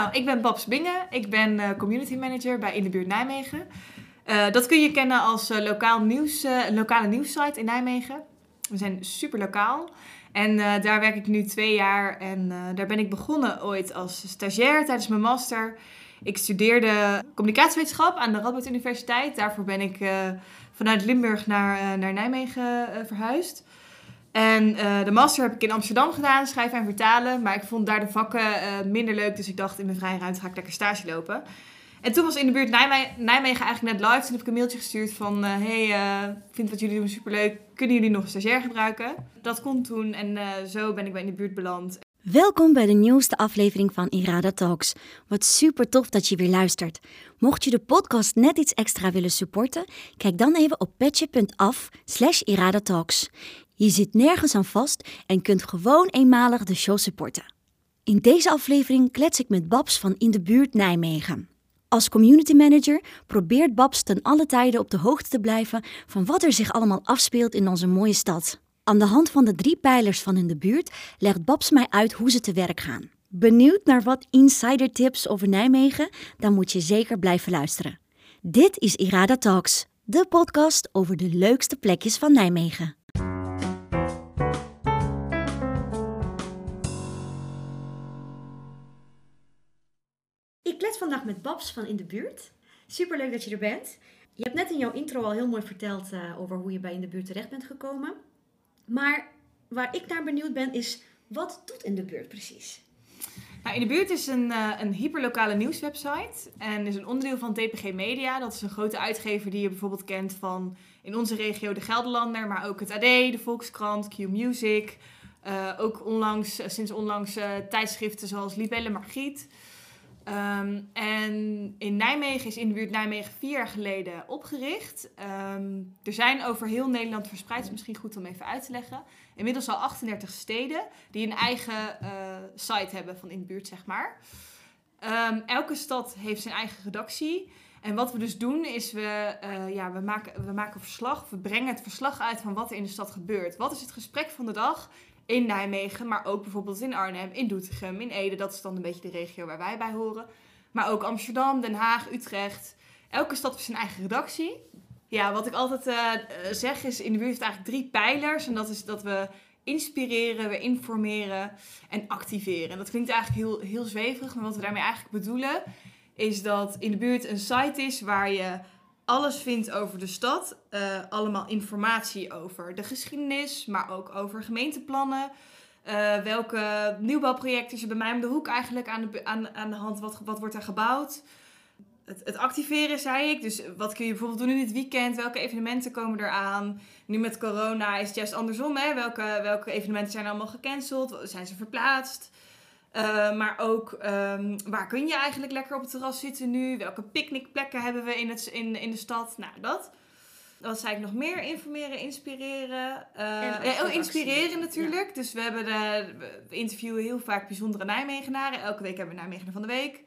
Nou, ik ben Babs Bingen. Ik ben eh, community manager bij In de Buurt Nijmegen. Eh, dat kun je kennen als eh, lokaal nieuws, lokale nieuwssite in Nijmegen. We zijn super lokaal. En daar werk ik nu twee jaar. En daar ben ik begonnen ooit als stagiair tijdens mijn master. Ik studeerde communicatiewetenschap aan de Radboud Universiteit. Daarvoor ben ik vanuit Limburg naar, naar Nijmegen verhuisd. En eh, de master heb ik in Amsterdam gedaan, schrijven en vertalen. Maar ik vond daar de vakken eh, minder leuk. Dus ik dacht, in mijn vrije ruimte ga ik lekker stage lopen. En toen was in de buurt Nijme- Nijmegen eigenlijk net live. Toen heb ik een mailtje gestuurd van... eh, hey, ik vind wat jullie doen superleuk. Kunnen jullie nog een stagiair gebruiken? Dat kon toen en zo ben ik bij in de buurt beland. Welkom bij de nieuwste aflevering van Irada Talks. Wat super tof dat je weer luistert. Mocht je de podcast net iets extra willen supporten, kijk dan even op petje.af slash. Je zit nergens aan vast en kunt gewoon eenmalig de show supporten. In deze aflevering klets ik met Babs van In de Buurt Nijmegen. Als community manager probeert Babs ten alle tijden op de hoogte te blijven van wat er zich allemaal afspeelt in onze mooie stad. Aan de hand van de drie pijlers van in de buurt legt Babs mij uit hoe ze te werk gaan. Benieuwd naar wat insider tips over Nijmegen? Dan moet je zeker blijven luisteren. Dit is Irada Talks, de podcast over de leukste plekjes van Nijmegen. Klets vandaag met Babs van In de Buurt. Superleuk dat je er bent. Je hebt net in jouw intro al heel mooi verteld eh, over hoe je bij In de Buurt terecht bent gekomen. Maar waar ik naar benieuwd ben is, wat doet In de Buurt precies? Nou, in de buurt is een, eh, een hyperlokale nieuwswebsite. En is een onderdeel van DPG Media. Dat is een grote uitgever die je bijvoorbeeld kent van in onze regio de Gelderlander. Maar ook het AD, de Volkskrant, Q Music. Eh, ook onlangs, sinds onlangs tijdschriften zoals Libelle Margriet. Ehm, en in Nijmegen is in de buurt Nijmegen vier jaar geleden opgericht. Ehm, er zijn over heel Nederland verspreid, is misschien goed om even uit te leggen. Inmiddels al 38 steden die een eigen eh, site hebben van in de buurt, zeg maar. Ehm, elke stad heeft zijn eigen redactie. En wat we dus doen is, we, eh, ja, we, maken, we maken verslag, we brengen het verslag uit van wat er in de stad gebeurt. Wat is het gesprek van de dag in Nijmegen, maar ook bijvoorbeeld in Arnhem, in Doetinchem, in Ede. Dat is dan een beetje de regio waar wij bij horen. Maar ook Amsterdam, Den Haag, Utrecht. Elke stad heeft zijn eigen redactie. Ja, wat ik altijd eh, eh, zeg is, in de buurt eigenlijk drie pijlers. En dat is dat we inspireren, we informeren en activeren. En dat klinkt eigenlijk heel, heel zweverig, maar wat we daarmee eigenlijk bedoelen... is dat in de buurt een site is waar je alles vindt over de stad. Eh, allemaal informatie over de geschiedenis, maar ook over gemeenteplannen. Eh, welke nieuwbouwproject is bij mij om de hoek eigenlijk aan de, aan, aan de hand? Wat, wat wordt er gebouwd? Het, het activeren, zei ik. Dus wat kun je bijvoorbeeld doen in dit weekend? Welke evenementen komen er aan? Nu met corona is het juist andersom. Hè? Welke, welke evenementen zijn allemaal gecanceld? Zijn ze verplaatst? Uh, maar ook um, waar kun je eigenlijk lekker op het terras zitten nu? Welke picknickplekken hebben we in, het, in, in de stad? Nou, dat. Wat zei ik nog meer? Informeren, inspireren. Uh, ja, oh, inspireren natuurlijk. Ja. Dus we, hebben de, we interviewen heel vaak bijzondere Nijmegenaren. Elke week hebben we Nijmegenaar van de Week.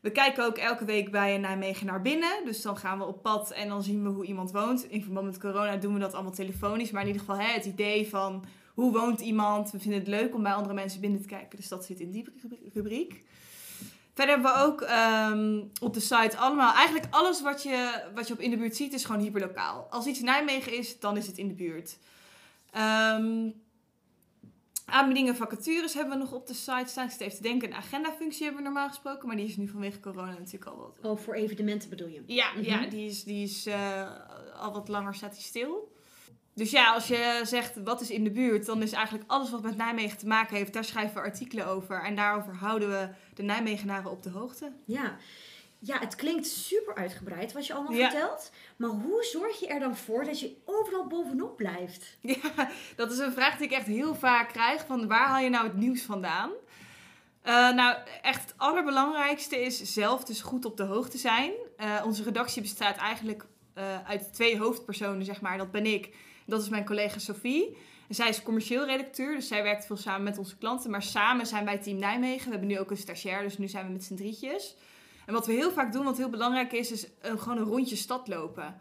We kijken ook elke week bij een Nijmegenaar binnen. Dus dan gaan we op pad en dan zien we hoe iemand woont. In verband met corona doen we dat allemaal telefonisch. Maar in ieder geval hè, het idee van hoe woont iemand. We vinden het leuk om bij andere mensen binnen te kijken. Dus dat zit in die rubriek. Verder hebben we ook um, op de site allemaal... Eigenlijk alles wat je, wat je op in de buurt ziet is gewoon hyperlokaal. Als iets Nijmegen is, dan is het in de buurt. Um, aanbiedingen, vacatures hebben we nog op de site staan. Ik zit even te denken, een agendafunctie hebben we normaal gesproken. Maar die is nu vanwege corona natuurlijk al wat... Oh, voor evenementen bedoel je? Ja, mm -hmm. ja die is, die is uh, al wat langer staat die stil. Dus ja, als je zegt wat is in de buurt, dan is eigenlijk alles wat met Nijmegen te maken heeft, daar schrijven we artikelen over. En daarover houden we de Nijmegenaren op de hoogte. Ja. Ja, het klinkt super uitgebreid wat je allemaal ja. vertelt. Maar hoe zorg je er dan voor dat je overal bovenop blijft? Ja, dat is een vraag die ik echt heel vaak krijg. Van waar haal je nou het nieuws vandaan? Uh, nou, echt het allerbelangrijkste is zelf dus goed op de hoogte zijn. Uh, onze redactie bestaat eigenlijk uh, uit twee hoofdpersonen, zeg maar. Dat ben ik. Dat is mijn collega Sophie. Zij is commercieel redacteur, dus zij werkt veel samen met onze klanten. Maar samen zijn wij Team Nijmegen. We hebben nu ook een stagiair, dus nu zijn we met z'n drietjes. En wat we heel vaak doen, wat heel belangrijk is, is een, gewoon een rondje stad lopen.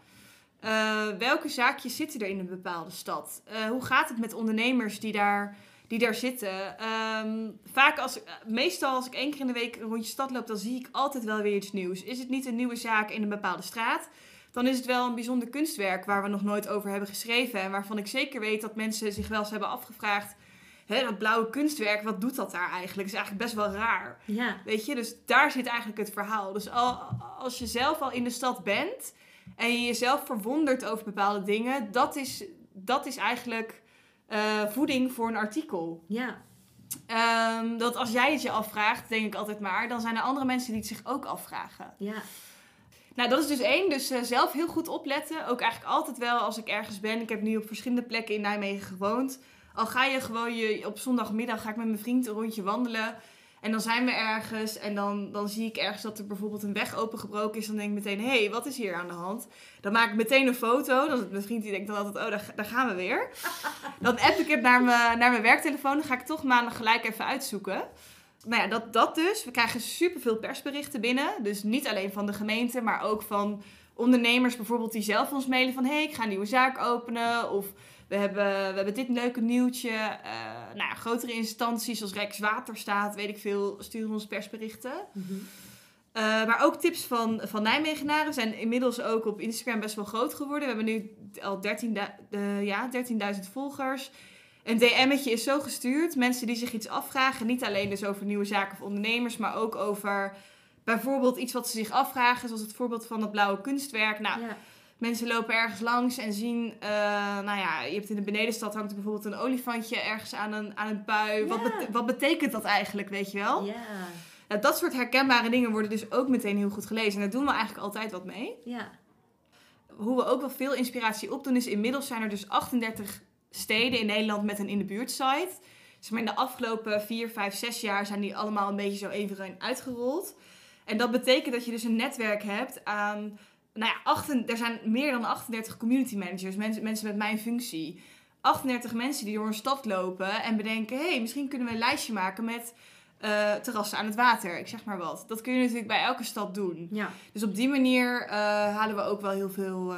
Uh, welke zaakjes zitten er in een bepaalde stad? Uh, hoe gaat het met ondernemers die daar, die daar zitten. Ehm, vaak als, meestal als ik één keer in de week een rondje stad loop, dan zie ik altijd wel weer iets nieuws. Is het niet een nieuwe zaak in een bepaalde straat, dan is het wel een bijzonder kunstwerk waar we nog nooit over hebben geschreven. En waarvan ik zeker weet dat mensen zich wel eens hebben afgevraagd. Hè, dat blauwe kunstwerk, wat doet dat daar eigenlijk? is eigenlijk best wel raar. Ja. Weet je, dus daar zit eigenlijk het verhaal. Dus al, als je zelf al in de stad bent en je jezelf verwondert over bepaalde dingen, dat is, dat is eigenlijk eh, voeding voor een artikel. Ja. Ehm, dat als jij het je afvraagt, denk ik altijd maar, dan zijn er andere mensen die het zich ook afvragen. Ja. Nou, dat is dus één. Dus eh, zelf heel goed opletten. Ook eigenlijk altijd wel als ik ergens ben. Ik heb nu op verschillende plekken in Nijmegen gewoond. Al ga je gewoon je, op zondagmiddag ga ik met mijn vriend een rondje wandelen. En dan zijn we ergens en dan, dan zie ik ergens dat er bijvoorbeeld een weg opengebroken is. Dan denk ik meteen, hé, hey, wat is hier aan de hand? Dan maak ik meteen een foto. Dan, mijn vriend die denkt dan altijd, oh, daar, daar gaan we weer. Dan app ik het naar mijn, naar mijn werktelefoon. Dan ga ik toch maandag gelijk even uitzoeken. Nou ja, dat, dat dus. We krijgen superveel persberichten binnen. Dus niet alleen van de gemeente, maar ook van ondernemers bijvoorbeeld die zelf ons mailen van... hé, hey, ik ga een nieuwe zaak openen of... We hebben, we hebben dit leuke nieuwtje. Uh, nou ja, grotere instanties zoals Rijkswaterstaat, weet ik veel, sturen ons persberichten. Mhm. Uh, maar ook tips van, van Nijmegenaren zijn inmiddels ook op Instagram best wel groot geworden. We hebben nu al 13.000 uh, ja, 13 volgers. Een DM'tje is zo gestuurd. Mensen die zich iets afvragen. Niet alleen dus over nieuwe zaken of ondernemers, maar ook over bijvoorbeeld iets wat ze zich afvragen. Zoals het voorbeeld van het blauwe kunstwerk. Nou, Ja. mensen lopen ergens langs en zien, eh, nou ja, je hebt in de benedenstad hangt er bijvoorbeeld een olifantje ergens aan een, aan een pui. Wat, wat betekent dat eigenlijk, weet je wel? Ja. Nou, dat soort herkenbare dingen worden dus ook meteen heel goed gelezen. En daar doen we eigenlijk altijd wat mee. Ja. Hoe we ook wel veel inspiratie opdoen is, inmiddels zijn er dus 38 steden in Nederland met een in de buurt site. Maar in de afgelopen 4, 5, 6 jaar zijn die allemaal een beetje zo even uitgerold. En dat betekent dat je dus een netwerk hebt aan, nou ja, achten- er zijn meer dan 38 community managers, mensen, mensen met mijn functie. 38 mensen die door een stad lopen en bedenken, hé, hey, misschien kunnen we een lijstje maken met eh, terrassen aan het water. Ik zeg maar wat. Dat kun je natuurlijk bij elke stad doen. Ja. Dus op die manier eh, halen we ook wel heel veel,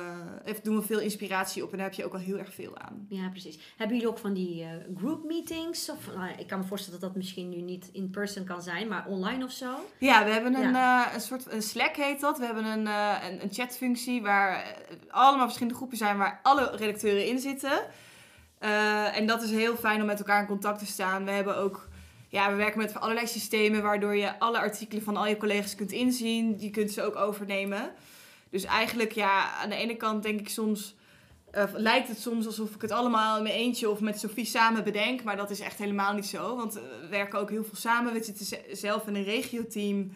of doen we veel inspiratie op en daar heb je ook wel heel erg veel aan. Ja, precies. Hebben jullie ook van die group meetings? Of, nou, ik kan me voorstellen dat dat misschien nu niet in person kan zijn, maar online of zo? Ja, we hebben een, een soort een Slack heet dat. We hebben een, een, een chatfunctie waar allemaal verschillende groepen zijn waar alle redacteuren in zitten. En dat is heel fijn om met elkaar in contact te staan. We hebben ook, ja, we werken met allerlei systemen waardoor je alle artikelen van al je collega's kunt inzien. Die kunt ze ook overnemen. Dus eigenlijk, ja, aan de ene kant denk ik soms, eh, lijkt het soms alsof ik het allemaal in mijn eentje of met Sophie samen bedenk. Maar dat is echt helemaal niet zo. Want we werken ook heel veel samen. We zitten ze- zelf in een regioteam.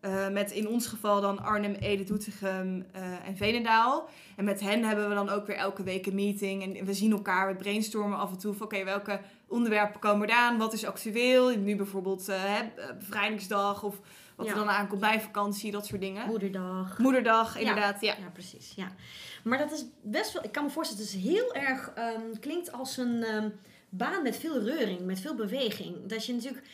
eh, met in ons geval dan Arnhem, Ede, Doetinchem eh, en Veenendaal. En met hen hebben we dan ook weer elke week een meeting. En we zien elkaar, we brainstormen af en toe oké, welke onderwerpen komen eraan? Wat is actueel? Nu bijvoorbeeld hè, eh, bevrijdingsdag of wat Ja. er dan aankomt bij vakantie, dat soort dingen. Moederdag. Moederdag, inderdaad, ja. Ja, precies. Ja. Maar dat is best wel, ik kan me voorstellen, het is heel erg, ehm, klinkt als een ehm, baan met veel reuring, met veel beweging. Dat je natuurlijk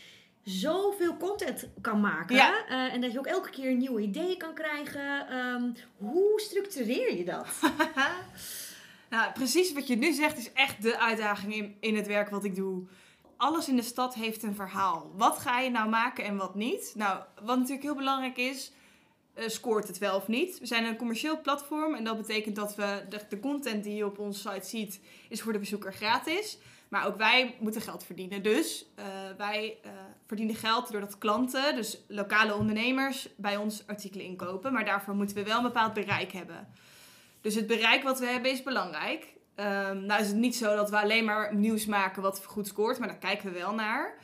zoveel content kan maken. Ja. eh, en dat je ook elke keer nieuwe ideeën kan krijgen. Ehm, hoe structureer je dat? nou, precies wat je nu zegt is echt de uitdaging in, in het werk wat ik doe. Alles in de stad heeft een verhaal. Wat ga je nou maken en wat niet? Nou, wat natuurlijk heel belangrijk is, eh, scoort het wel of niet? We zijn een commercieel platform en dat betekent dat we de, content die je op onze site ziet, is voor de bezoeker gratis. Maar ook wij moeten geld verdienen. Dus eh, wij eh, verdienen geld doordat klanten, dus lokale ondernemers, bij ons artikelen inkopen. Maar daarvoor moeten we wel een bepaald bereik hebben. Dus het bereik wat we hebben is belangrijk. Ehm, nou is het niet zo dat we alleen maar nieuws maken wat goed scoort, maar daar kijken we wel naar.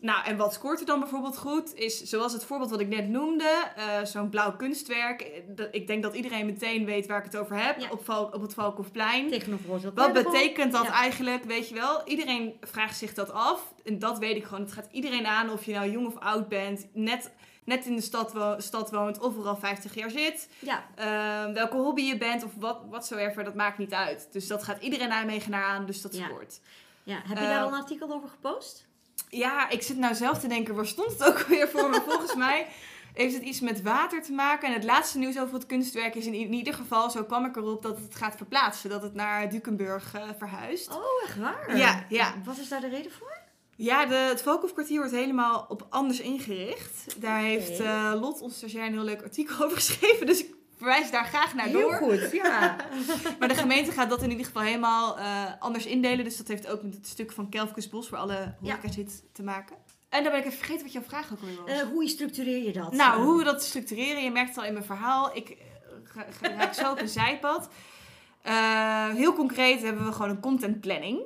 Nou, en wat scoort er dan bijvoorbeeld goed? Is zoals het voorbeeld wat ik net noemde, eh, zo'n blauw kunstwerk. Eh, Ik denk dat iedereen meteen weet waar ik het over heb, Ja. op, op het Valkhoffplein. Tegenover Wat betekent dat Ja. eigenlijk, weet je wel? Iedereen vraagt zich dat af. En dat weet ik gewoon. Het gaat iedereen aan of je nou jong of oud bent. Net, net in de stad, wo- stad woont of er al 50 jaar zit. Ja, Ehm, welke hobby je bent of wat whatsoever, dat maakt niet uit. Dus dat gaat iedereen Nijmegenaar aan, dus dat Ja. scoort. ja. Heb je daar al een artikel over gepost? Ja, ik zit nou zelf te denken, waar stond het ook weer voor? Maar volgens mij heeft het iets met water te maken. En het laatste nieuws over het kunstwerk is in, in ieder geval, zo kwam ik erop, dat het gaat verplaatsen. Dat het naar Dukenburg eh, verhuist. Oh, echt waar? Ja, ja. Wat is daar de reden voor? Ja, de, het Volkhof-kwartier wordt helemaal op anders ingericht. Daar heeft eh, Lot, ons stagiair, een heel leuk artikel over geschreven. Dus ik verwijs daar graag naar Heel door. goed, ja. Maar de gemeente gaat dat in ieder geval helemaal eh, anders indelen. Dus dat heeft ook met het stuk van Kelfkes Bos, waar alle horeca zit, te maken. En dan ben ik even vergeten wat jouw vraag ook alweer was. Eh, hoe structureer je dat? nou, hoe we dat structureren. Je merkt het al in mijn verhaal. Ik ga, ga, raak zo op een zijpad. Heel concreet hebben we gewoon een content planning.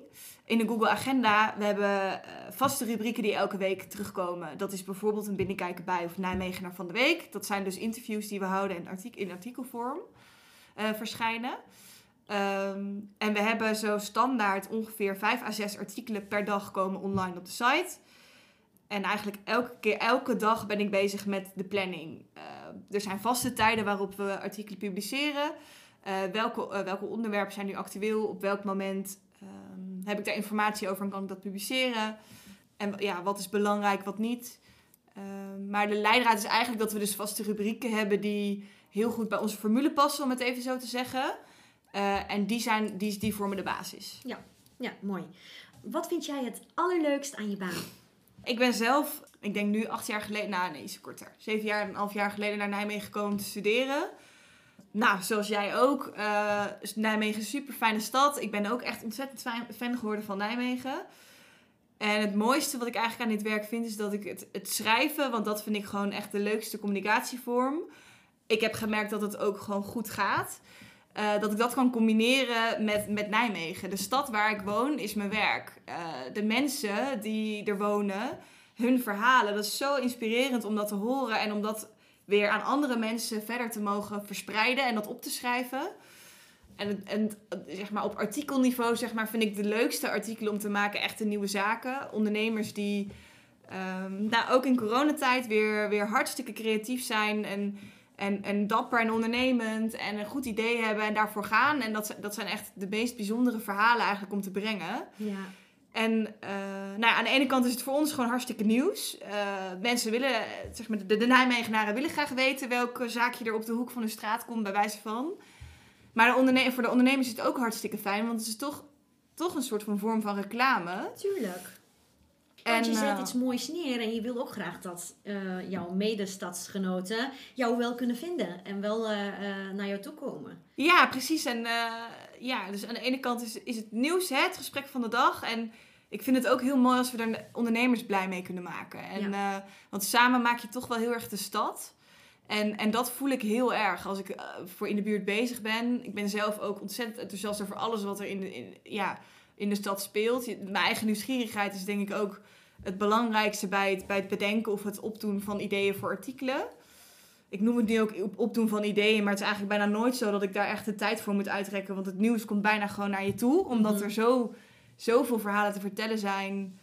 In de Google Agenda. We hebben eh, vaste rubrieken die elke week terugkomen. Dat is bijvoorbeeld een binnenkijken bij of Nijmegenaar van de week. Dat zijn dus interviews die we houden en artik in artikelvorm eh, verschijnen. Ehm, en we hebben zo standaard ongeveer 5 à 6 artikelen per dag komen online op de site. En eigenlijk elke keer, elke dag ben ik bezig met de planning. Eh, er zijn vaste tijden waarop we artikelen publiceren. Welke, welke onderwerpen zijn nu actueel? Op welk moment ehm, heb ik daar informatie over en kan ik dat publiceren? En ja, wat is belangrijk, wat niet? Ehm, maar de leidraad is eigenlijk dat we dus vaste rubrieken hebben die heel goed bij onze formule passen, om het even zo te zeggen. Eh, en die, zijn, die, die vormen de basis. Ja, mooi. Wat vind jij het allerleukst aan je baan? Ik ben zelf, ik denk nu acht jaar geleden, nou nee, iets korter. Zeven jaar en een half jaar geleden naar Nijmegen gekomen om te studeren. Nou, zoals jij ook. eh, is Nijmegen een super fijne stad. Ik ben ook echt ontzettend fan, fan geworden van Nijmegen. En het mooiste wat ik eigenlijk aan dit werk vind, is dat ik het, het schrijven, want dat vind ik gewoon echt de leukste communicatievorm. Ik heb gemerkt dat het ook gewoon goed gaat. Eh, dat ik dat kan combineren met, met Nijmegen. De stad waar ik woon is mijn werk. Eh, de mensen die er wonen, hun verhalen, dat is zo inspirerend om dat te horen en om dat weer aan andere mensen verder te mogen verspreiden en dat op te schrijven. En, en zeg maar, op artikelniveau zeg maar, vind ik de leukste artikelen om te maken echt de nieuwe zaken. Ondernemers die ehm, nou, ook in coronatijd weer, weer hartstikke creatief zijn en, en, en dapper en ondernemend en een goed idee hebben en daarvoor gaan. En dat, dat zijn echt de meest bijzondere verhalen eigenlijk om te brengen. Ja. En eh, nou ja, aan de ene kant is het voor ons gewoon hartstikke nieuws. Eh, mensen willen, zeg maar, de, de Nijmegenaren willen graag weten welke zaakje er op de hoek van hun straat komt, bij wijze van. Maar de onderne- voor de ondernemers is het ook hartstikke fijn, want het is toch, toch een soort van vorm van reclame. Tuurlijk. En, Want je zet eh, iets moois neer en je wil ook graag dat jouw medestadsgenoten jou wel kunnen vinden en wel naar jou toe komen. Ja, precies. En ja, dus aan de ene kant is, is het nieuws, hè, het gesprek van de dag. En ik vind het ook heel mooi als we daar de ondernemers blij mee kunnen maken. En, eh, want samen maak je toch wel heel erg de stad. En, en dat voel ik heel erg als ik eh, voor in de buurt bezig ben. Ik ben zelf ook ontzettend enthousiast over alles wat er in de, in, ja, in de stad speelt. Mijn eigen nieuwsgierigheid is denk ik ook het belangrijkste bij het, bij het bedenken of het opdoen van ideeën voor artikelen. Ik noem het nu ook op- opdoen van ideeën, maar het is eigenlijk bijna nooit zo dat ik daar echt de tijd voor moet uitrekken. Want het nieuws komt bijna gewoon naar je toe, omdat Mhm. er zo, zoveel verhalen te vertellen zijn.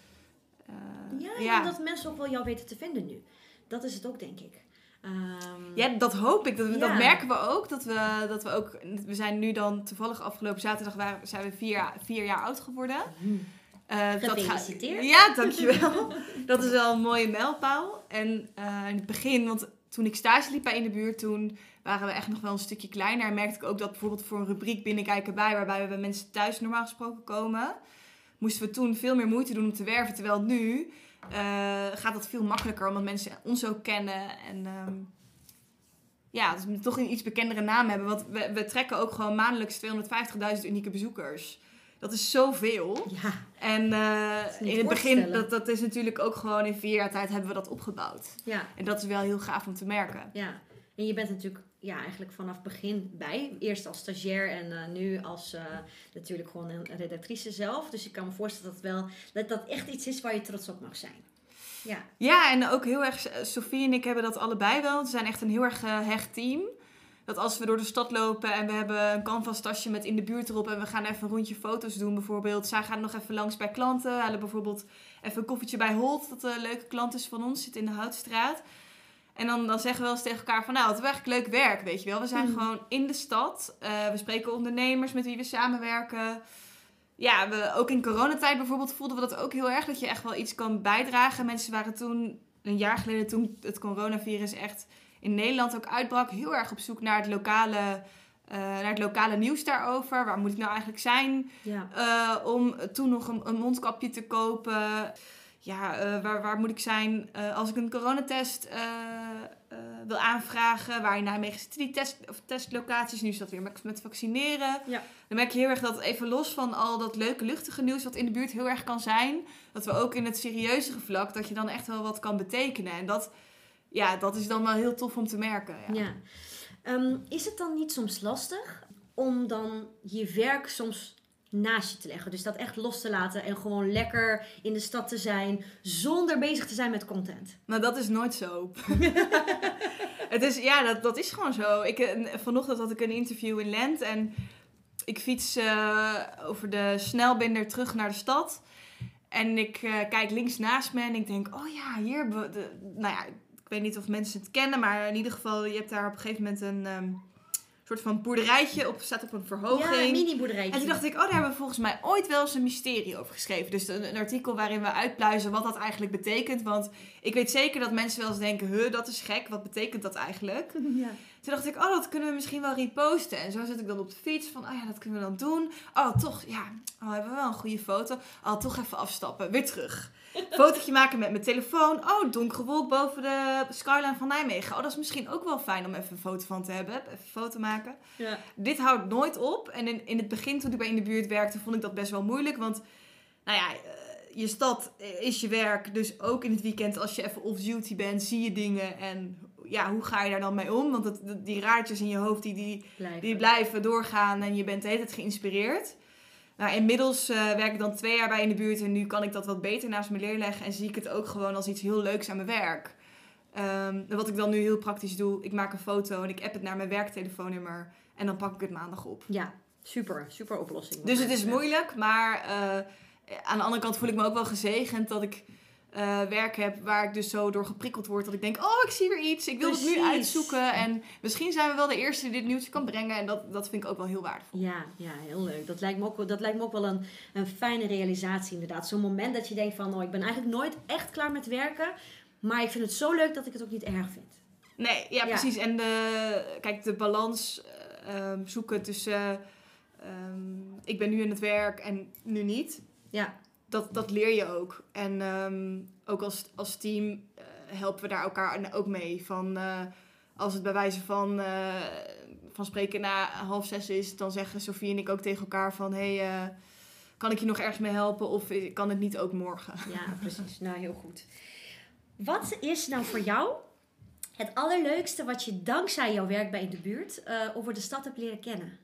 Eh, Ja, en ja. dat mensen ook wel jou weten te vinden nu. Dat is het ook, denk ik. Ehm, Ja, dat hoop ik. Dat, merken we ook. Dat we, dat we ook. We zijn nu dan toevallig afgelopen zaterdag waren, zijn we vier, jaar- vier jaar oud geworden. dat Gefeliciteerd. ja, dankjewel. dat is wel een mooie mijlpaal. En eh, in het begin, want toen ik stage liep bij In de Buurt, toen waren we echt nog wel een stukje kleiner. En merkte ik ook dat bijvoorbeeld voor een rubriek binnenkijken bij, waarbij we bij mensen thuis normaal gesproken komen, moesten we toen veel meer moeite doen om te werven. Terwijl nu eh, gaat dat veel makkelijker, omdat mensen ons ook kennen. En ehm, ja, dus we toch een iets bekendere naam hebben. Want we, we trekken ook gewoon maandelijks 250.000 unieke bezoekers. Dat is zoveel. Ja, En eh, in het begin, dat, dat is natuurlijk ook gewoon in vier jaar tijd hebben we dat opgebouwd. ja, En dat is wel heel gaaf om te merken. ja. En je bent natuurlijk ja, eigenlijk vanaf begin bij. Eerst als stagiair en eh, nu als eh, natuurlijk gewoon een redactrice zelf. Dus ik kan me voorstellen dat, wel, dat dat echt iets is waar je trots op mag zijn. Ja, Ja, en ook heel erg, eh, Sofie en ik hebben dat allebei wel. We zijn echt een heel erg hecht team. Dat als we door de stad lopen en we hebben een canvas tasje met in de buurt erop en we gaan even een rondje foto's doen bijvoorbeeld. Zij gaan nog even langs bij klanten, halen bijvoorbeeld even een koffietje bij Holt, dat een leuke klant is van ons, zit in de Houtstraat. En dan, dan zeggen we wel eens tegen elkaar van, nou, het is echt leuk werk, weet je wel. We zijn Mhm. gewoon in de stad. Eh, we spreken ondernemers met wie we samenwerken. Ja, we, ook in coronatijd bijvoorbeeld voelden we dat ook heel erg. Dat je echt wel iets kan bijdragen. Mensen waren toen, een jaar geleden toen het coronavirus echt in Nederland ook uitbrak, heel erg op zoek naar het lokale, eh, naar het lokale nieuws daarover. Waar moet ik nou eigenlijk zijn? ja. Eh, om toen nog een, een mondkapje te kopen. Ja, eh, waar, waar moet ik zijn eh, als ik een coronatest eh, wil aanvragen? Waar in Nijmegen zitten die test, of testlocaties? Nu is dat weer met, met vaccineren. Ja. Dan merk je heel erg dat even los van al dat leuke luchtige nieuws wat in de buurt heel erg kan zijn. Dat we ook in het serieuzere vlak, dat je dan echt wel wat kan betekenen. En dat, ja, dat is dan wel heel tof om te merken. Ja. Ja. Ehm, is het dan niet soms lastig om dan je werk soms naast je te leggen? Dus dat echt los te laten en gewoon lekker in de stad te zijn zonder bezig te zijn met content. Nou, dat is nooit zo. het is, ja, dat, dat is gewoon zo. Ik, eh, vanochtend had ik een interview in Lent en ik fiets eh, over de snelbinder terug naar de stad. En ik eh, kijk links naast me en ik denk, oh ja, hier. De, nou ja, ik weet niet of mensen het kennen, maar in ieder geval, je hebt daar op een gegeven moment een ehm, soort van boerderijtje op, staat op een verhoging. Ja, een mini boerderijtje. En toen dacht ik, oh, daar hebben we volgens mij ooit wel eens een mysterie over geschreven. Dus een, een artikel waarin we uitpluizen wat dat eigenlijk betekent. Want ik weet zeker dat mensen wel eens denken, huh, dat is gek. Wat betekent dat eigenlijk? Ja. Toen dacht ik, oh, dat kunnen we misschien wel reposten. En zo zit ik dan op de fiets van, oh ja, dat kunnen we dan doen. Oh, toch, ja, oh, hebben we wel een goede foto. Oh, toch even afstappen, weer terug. Fotootje maken met mijn telefoon. Oh, donkere wolk boven de skyline van Nijmegen. Oh, dat is misschien ook wel fijn om even een foto van te hebben. Even een foto maken. Ja. Dit houdt nooit op. En in, in het begin, toen ik bij in de buurt werkte, vond ik dat best wel moeilijk. Want, nou ja, eh, je stad is je werk. Dus ook in het weekend, als je even off-duty bent, zie je dingen. En ja, hoe ga je daar dan mee om? Want het, die raadjes in je hoofd, die, die, Blijven. die blijven doorgaan. En je bent de hele tijd geïnspireerd. Nou, inmiddels eh, werk ik dan twee jaar bij in de buurt. En nu kan ik dat wat beter naast me leer leggen. En zie ik het ook gewoon als iets heel leuks aan mijn werk. Ehm, wat ik dan nu heel praktisch doe, ik maak een foto en ik app het naar mijn werktelefoonnummer. En dan pak ik het maandag op. Ja, super. Super oplossing. Dus het is moeilijk, maar eh, aan de andere kant voel ik me ook wel gezegend dat ik eh, werk heb waar ik dus zo door geprikkeld word. Dat ik denk, oh, ik zie weer iets. Ik wil het nu uitzoeken. En misschien zijn we wel de eerste die dit nieuwtje kan brengen. En dat, dat vind ik ook wel heel waardevol. Ja, ja, heel leuk. Dat lijkt me ook, wel- dat lijkt me ook wel een, een fijne realisatie inderdaad. Zo'n moment dat je denkt van, oh, ik ben eigenlijk nooit echt klaar met werken. Maar ik vind het zo leuk dat ik het ook niet erg vind. Nee, ja, Ja. precies. En de, kijk, de balans eh, ehm, zoeken tussen... ehm, ik ben nu in het werk en nu niet. Ja, dat, dat leer je ook. En ehm, ook als, als team eh, helpen we daar elkaar ook mee. Van, eh, als het bij wijze van, eh, van spreken na half zes is, dan zeggen Sofie en ik ook tegen elkaar van... Hey, eh, kan ik je nog ergens mee helpen of kan het niet ook morgen? ja, precies. Nou, heel goed. Wat is nou voor jou het allerleukste wat je dankzij jouw werk bij in de buurt eh, over de stad hebt leren kennen?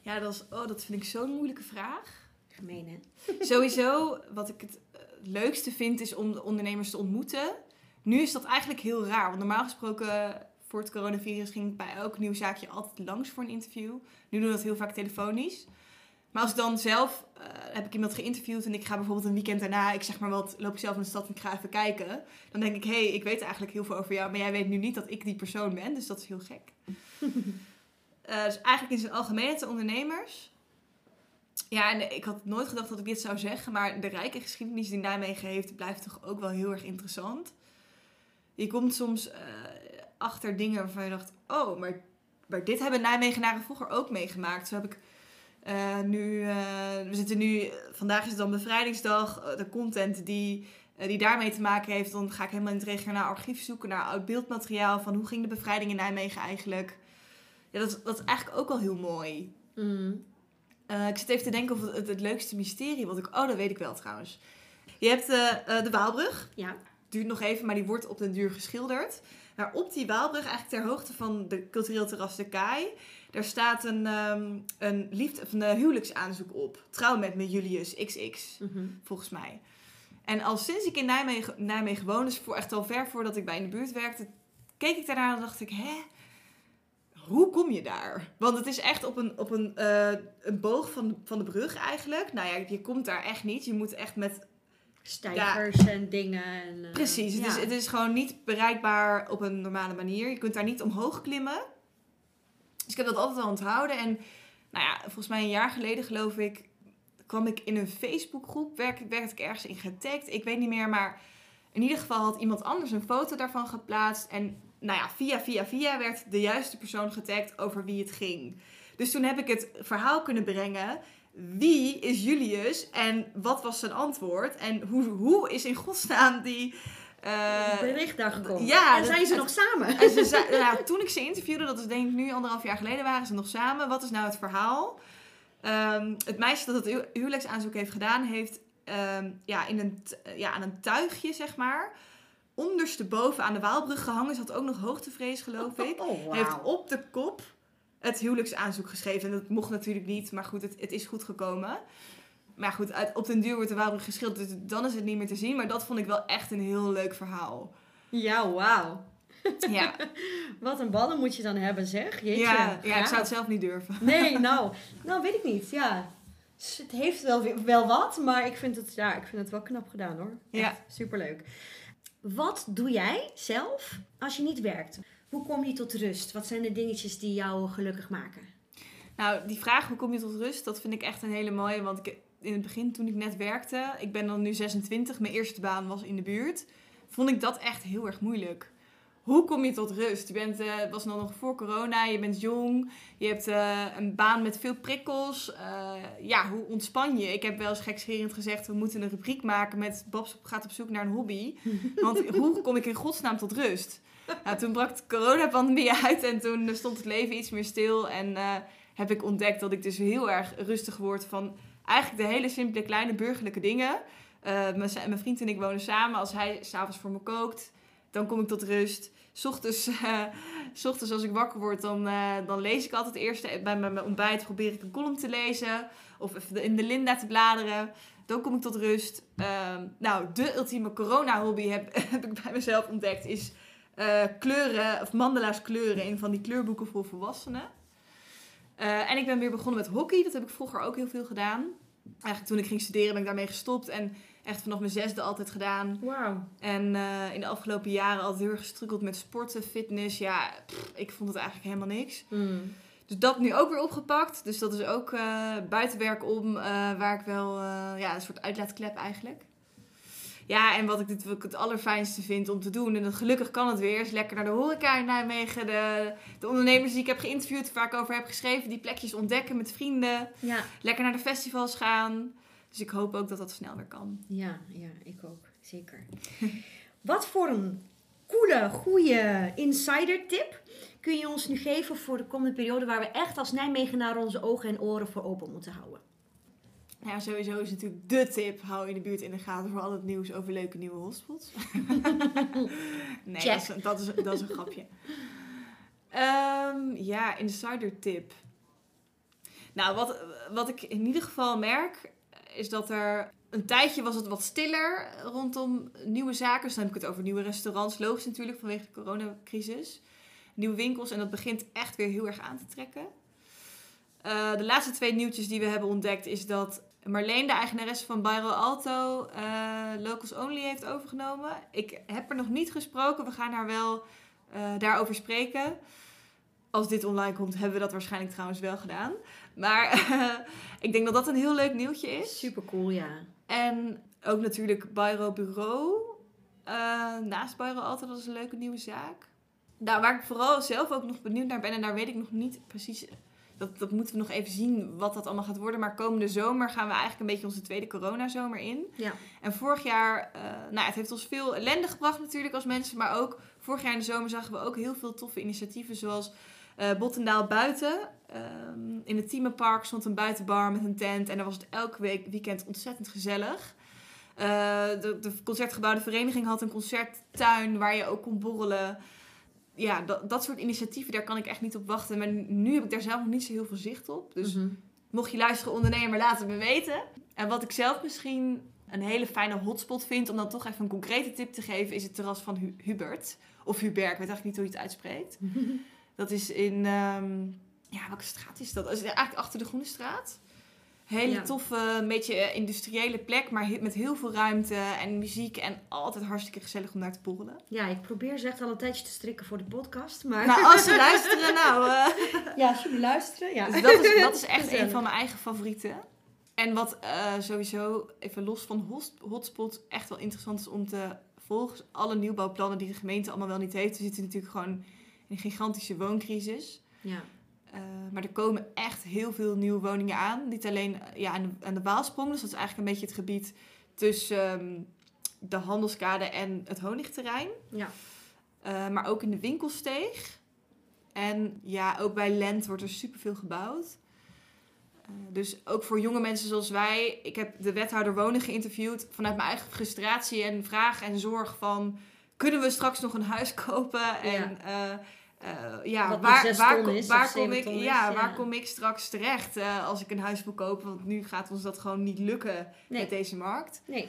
Ja, dat, is, oh, dat vind ik zo'n moeilijke vraag. Gemeen, hè? Sowieso, wat ik het eh, leukste vind, is om de ondernemers te ontmoeten. Nu is dat eigenlijk heel raar. Want normaal gesproken, voor het coronavirus, ging ik bij elk nieuw zaakje altijd langs voor een interview. Nu doen we dat heel vaak telefonisch. Maar als ik dan zelf, eh, heb ik iemand geïnterviewd en ik ga bijvoorbeeld een weekend daarna, ik zeg maar wat, loop ik zelf in de stad en ik ga even kijken. Dan denk ik, hé, hey, ik weet eigenlijk heel veel over jou, maar jij weet nu niet dat ik die persoon ben. Dus dat is heel gek. Eh, dus eigenlijk in zijn algemeenheid de ondernemers. Ja, en ik had nooit gedacht dat ik dit zou zeggen, maar de rijke geschiedenis die Nijmegen heeft, blijft toch ook wel heel erg interessant. Je komt soms eh, achter dingen waarvan je dacht, oh, maar, maar dit hebben Nijmegenaren vroeger ook meegemaakt. Zo heb ik eh, nu, eh, we zitten nu, vandaag is het dan bevrijdingsdag, de content die, die daarmee te maken heeft, dan ga ik helemaal in het regionaal archief zoeken naar oud beeldmateriaal van hoe ging de bevrijding in Nijmegen eigenlijk. Ja, dat, is- dat is eigenlijk ook wel heel mooi. Mm. Eh, ik zit even te denken of het, het, leukste mysterie wat ik... Oh, dat weet ik wel trouwens. Je hebt eh, eh, de Waalbrug. Ja, Duurt nog even, maar die wordt op den duur geschilderd. Maar op die Waalbrug, eigenlijk ter hoogte van de cultureel terras de Kaai... daar staat een, ehm een, liefde, of een huwelijksaanzoek op. Trouw met, met Julius XX, mhm. volgens mij. En al sinds ik in Nijmegen, Nijmegen woon, dus voor echt al ver voordat ik bij in de buurt werkte... keek ik daarnaar en dacht ik, hè... Hoe kom je daar? Want het is echt op een, op een, eh, een boog van, van de brug eigenlijk. Nou ja, je komt daar echt niet. Je moet echt met stijgers en dingen. En, eh, Precies, het, ja. is, het is gewoon niet bereikbaar op een normale manier. Je kunt daar niet omhoog klimmen. Dus ik heb dat altijd al onthouden. En nou ja, volgens mij een jaar geleden geloof ik, kwam ik in een Facebookgroep. Werk, werd ik ergens in getagd. Ik weet niet meer, maar in ieder geval had iemand anders een foto daarvan geplaatst. En nou ja, via, via, via werd de juiste persoon getagd over wie het ging. Dus toen heb ik het verhaal kunnen brengen wie is Julius en wat was zijn antwoord? En hoe, hoe is in godsnaam die... eh, bericht daar gekomen. ja, en dat- zijn ze het- nog samen? en ze nou, toen ik ze interviewde, dat is denk ik nu anderhalf jaar geleden, waren ze nog samen. Wat is nou het verhaal? Ehm, het meisje dat het hu- huwelijksaanzoek heeft gedaan, heeft ehm, ja, in een, ja, aan een tuigje, zeg maar, ondersteboven aan de Waalbrug gehangen. Ze had ook nog hoogtevrees, geloof ik. Oh, wauw. Heeft op de kop het huwelijksaanzoek geschreven. En dat mocht natuurlijk niet, maar goed, het, het is goed gekomen. Maar goed, uit, op den duur wordt de Waalbrug geschilderd, dus dan is het niet meer te zien. Maar dat vond ik wel echt een heel leuk verhaal. Ja, wauw. Ja, Wat een ballen moet je dan hebben, zeg. Jeetje. ja, ja ik zou het zelf niet durven. Nee, nou, nou weet ik niet. Ja, het heeft wel, wel wat, maar ik vind, het, ja, ik vind het wel knap gedaan hoor. Ja. Echt superleuk. Wat doe jij zelf als je niet werkt? Hoe kom je tot rust? Wat zijn de dingetjes die jou gelukkig maken? Nou, die vraag, hoe kom je tot rust? Dat vind ik echt een hele mooie. Want ik, in het begin, toen ik net werkte, ik ben dan nu 26, mijn eerste baan was in de buurt. Vond ik dat echt heel erg moeilijk. Hoe kom je tot rust? Je bent, eh, was dan nog voor corona, je bent jong, je hebt eh, een baan met veel prikkels. Eh, ja, hoe ontspan je? Ik heb wel eens gekscherend gezegd, we moeten een rubriek maken met Babs gaat op zoek naar een hobby. Want hoe kom ik in godsnaam tot rust? Nou, toen brak de coronapandemie uit en toen stond het leven iets meer stil. En heb ik ontdekt dat ik dus heel erg rustig word van eigenlijk de hele simpele kleine burgerlijke dingen. Mijn, mijn vriend en ik wonen samen. Als hij s'avonds voor me kookt, dan kom ik tot rust. 's Ochtends, eh, 's ochtends als ik wakker word, dan, eh, dan lees ik altijd eerst bij mijn ontbijt probeer ik een column te lezen. Of in de Linda te bladeren. Dan kom ik tot rust. Ehm, nou, de ultieme corona-hobby heb, heb ik bij mezelf ontdekt. Is eh, kleuren, of mandala's kleuren in van die kleurboeken voor volwassenen. En ik ben weer begonnen met hockey. Dat heb ik vroeger ook heel veel gedaan. Eigenlijk toen ik ging studeren ben ik daarmee gestopt. En echt vanaf mijn zesde altijd gedaan. Wauw. En eh, in de afgelopen jaren altijd heel erg gestruggeld met sporten, fitness. Ja, pff, ik vond het eigenlijk helemaal niks. Dus dat nu ook weer opgepakt. Dus dat is ook eh buitenwerk om, eh, waar ik wel, ja, een soort uitlaatklep eigenlijk. Ja, en wat ik, dit, wat ik het allerfijnste vind om te doen, en dat gelukkig kan het weer, is lekker naar de horeca in Nijmegen. De, de ondernemers die ik heb geïnterviewd, waar ik over heb geschreven, die plekjes ontdekken met vrienden. Ja. Lekker naar de festivals gaan. Dus ik hoop ook dat dat snel weer kan. Ja, ja, ik ook. Zeker. Wat voor een coole, goede insider tip kun je ons nu geven voor de komende periode waar we echt als Nijmegenaar onze ogen en oren voor open moeten houden? Nou ja, sowieso is natuurlijk de tip, hou je de buurt in de gaten voor al het nieuws over leuke nieuwe hotspots. nee, dat is, dat, is, dat is een grapje. Ehm, ja, insider tip. Nou, wat, wat ik in ieder geval merk, is dat er een tijdje was het wat stiller rondom nieuwe zaken. Dus dan heb ik het over nieuwe restaurants, logisch natuurlijk vanwege de coronacrisis. Nieuwe winkels en dat begint echt weer heel erg aan te trekken. Eh, de laatste twee nieuwtjes die we hebben ontdekt is dat Marleen, de eigenaresse van Bairo Alto, eh, Locals Only heeft overgenomen. Ik heb er nog niet gesproken. We gaan haar wel eh, daarover spreken. Als dit online komt, hebben we dat waarschijnlijk trouwens wel gedaan. Maar ik denk dat dat een heel leuk nieuwtje is. Super cool, ja. En ook natuurlijk Bairo Bureau. Eh, naast Bairo Alto, dat is een leuke nieuwe zaak. Nou, waar ik vooral zelf ook nog benieuwd naar ben, en daar weet ik nog niet precies dat, dat moeten we nog even zien wat dat allemaal gaat worden. Maar komende zomer gaan we eigenlijk een beetje onze tweede coronazomer in. Ja. En vorig jaar, eh, nou het heeft ons veel ellende gebracht natuurlijk als mensen. Maar ook vorig jaar in de zomer zagen we ook heel veel toffe initiatieven. Zoals eh Bottendaal Buiten. Ehm, in het Thiemenpark stond een buitenbar met een tent. En daar was het elke week weekend ontzettend gezellig. Eh, de, de concertgebouwde vereniging had een concerttuin waar je ook kon borrelen ja, dat, dat soort initiatieven, daar kan ik echt niet op wachten. Maar nu heb ik daar zelf nog niet zo heel veel zicht op. Dus Mhm. mocht je luisteren, ondernemer, laat het me weten. En wat ik zelf misschien een hele fijne hotspot vind, om dan toch even een concrete tip te geven, is het terras van Hu- Hubert. Of Hubert, ik weet eigenlijk niet hoe je het uitspreekt. Dat is in, ehm, ja, welke straat is dat? Dat is eigenlijk achter de Groene Straat. Hele Ja. toffe, een beetje industriële plek, maar met heel veel ruimte en muziek. En altijd hartstikke gezellig om daar te borrelen. Ja, ik probeer ze echt al een tijdje te strikken voor de podcast, maar... Nou, als ze luisteren, nou... eh, Ja, als jullie luisteren, ja. Dus dat is, dat is echt Gezellig. een van mijn eigen favorieten. En wat eh, sowieso, even los van hotspot, echt wel interessant is om te volgen. Alle nieuwbouwplannen die de gemeente allemaal wel niet heeft. We zitten natuurlijk gewoon een gigantische wooncrisis. Ja. Eh, maar er komen echt heel veel nieuwe woningen aan. Niet alleen eh, ja, aan, de, aan de Waalsprong, dus dat is eigenlijk een beetje het gebied tussen ehm, de handelskade en het honigterrein. Ja. Eh, maar ook in de winkelsteeg. En ja, ook bij Lent wordt er superveel gebouwd. Dus ook voor jonge mensen zoals wij. Ik heb de wethouder wonen geïnterviewd vanuit mijn eigen frustratie en vraag en zorg van... Kunnen we straks nog een huis kopen? En eh, ja, Wat waar, waar, is, waar, kom ik, is, ja, ja. waar kom ik straks terecht eh, als ik een huis wil kopen? Want nu gaat ons dat gewoon niet lukken Nee. met deze markt. Nee.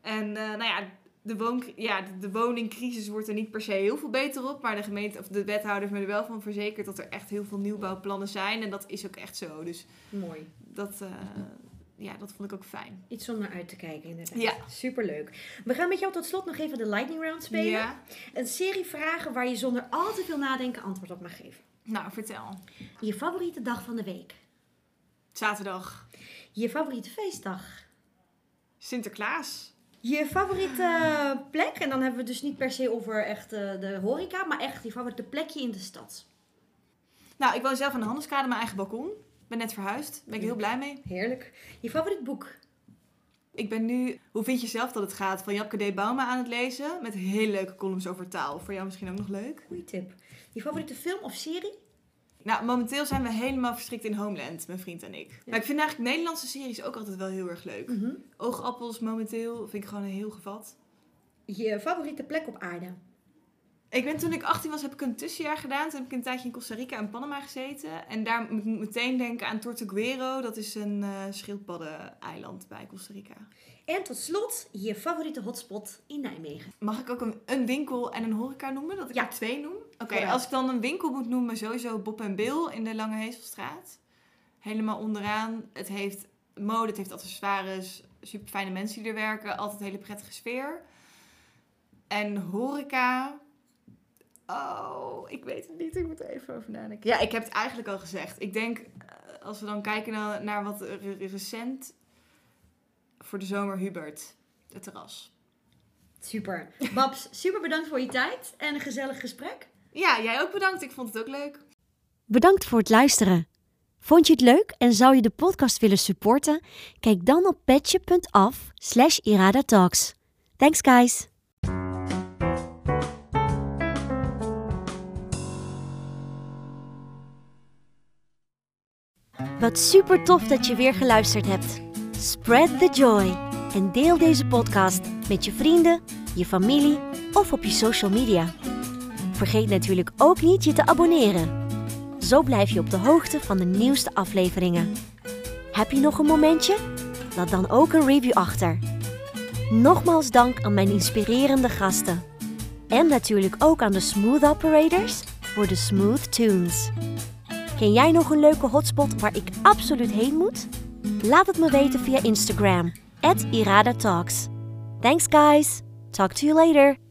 En eh, nou ja, de, woon, ja, de, woningcrisis wordt er niet per se heel veel beter op. Maar de gemeente, of de wethouder heeft me er wel van verzekerd dat er echt heel veel nieuwbouwplannen zijn. En dat is ook echt zo. Dus Mooi. dat, ja, dat vond ik ook fijn. Iets om naar uit te kijken, inderdaad. Ja. Superleuk. We gaan met jou tot slot nog even de lightning round spelen. Ja. Een serie vragen waar je zonder al te veel nadenken antwoord op mag geven. Nou, vertel. Je favoriete dag van de week. Zaterdag. Je favoriete feestdag. Sinterklaas. Je favoriete plek, en dan hebben we het dus niet per se over echt eh, de horeca, maar echt je favoriete plekje in de stad. Nou, ik woon zelf aan de Handelskade, mijn eigen balkon. Ben net verhuisd. Ben ik heel blij mee. Heerlijk. Je favoriet boek. Ik ben nu, hoe vind je zelf dat het gaat, van Japke D. Bauma aan het lezen. Met hele leuke columns over taal. Voor jou misschien ook nog leuk. Goeie tip. Je favoriete film of serie? Nou, momenteel zijn we helemaal verstrikt in Homeland, mijn vriend en ik. Maar ik vind eigenlijk Nederlandse series ook altijd wel heel erg leuk. Mhm. Oogappels momenteel vind ik gewoon een heel gevat. Je favoriete plek op aarde. Ik ben toen ik 18 was, heb ik een tussenjaar gedaan. Toen heb ik een tijdje in Costa Rica en Panama gezeten. En daar moet ik meteen denken aan Tortuguero. Dat is een eh schildpadden-eiland bij Costa Rica. En tot slot, je favoriete hotspot in Nijmegen. Mag ik ook een, een winkel en een horeca noemen? Dat ik Ja. er twee noem? Oké, als ik dan een winkel moet noemen, sowieso Bob en Bill in de Lange Hezelstraat. Helemaal onderaan. Het heeft mode, het heeft accessoires, super fijne mensen die er werken. Altijd een hele prettige sfeer. En horeca... Oh, ik weet het niet. Ik moet er even over nadenken. Ja, ik heb het eigenlijk al gezegd. Ik denk, eh, als we dan kijken naar, naar wat re- recent... Voor de zomer Hubert, het terras. Super. Babs, super bedankt voor je tijd en een gezellig gesprek. Ja, jij ook bedankt. Ik vond het ook leuk. Bedankt voor het luisteren. Vond je het leuk en zou je de podcast willen supporten? Kijk dan op petje.af slash iradatalks. Thanks guys! Wat super tof dat je weer geluisterd hebt. Spread the joy en deel deze podcast met je vrienden, je familie of op je social media. Vergeet natuurlijk ook niet je te abonneren. Zo blijf je op de hoogte van de nieuwste afleveringen. Heb je nog een momentje? Laat dan ook een review achter. Nogmaals dank aan mijn inspirerende gasten. En natuurlijk ook aan de Smooth Operators voor de Smooth Tunes. Ken jij nog een leuke hotspot waar ik absoluut heen moet? Laat het me weten via Instagram, at. Thanks guys! Talk to you later!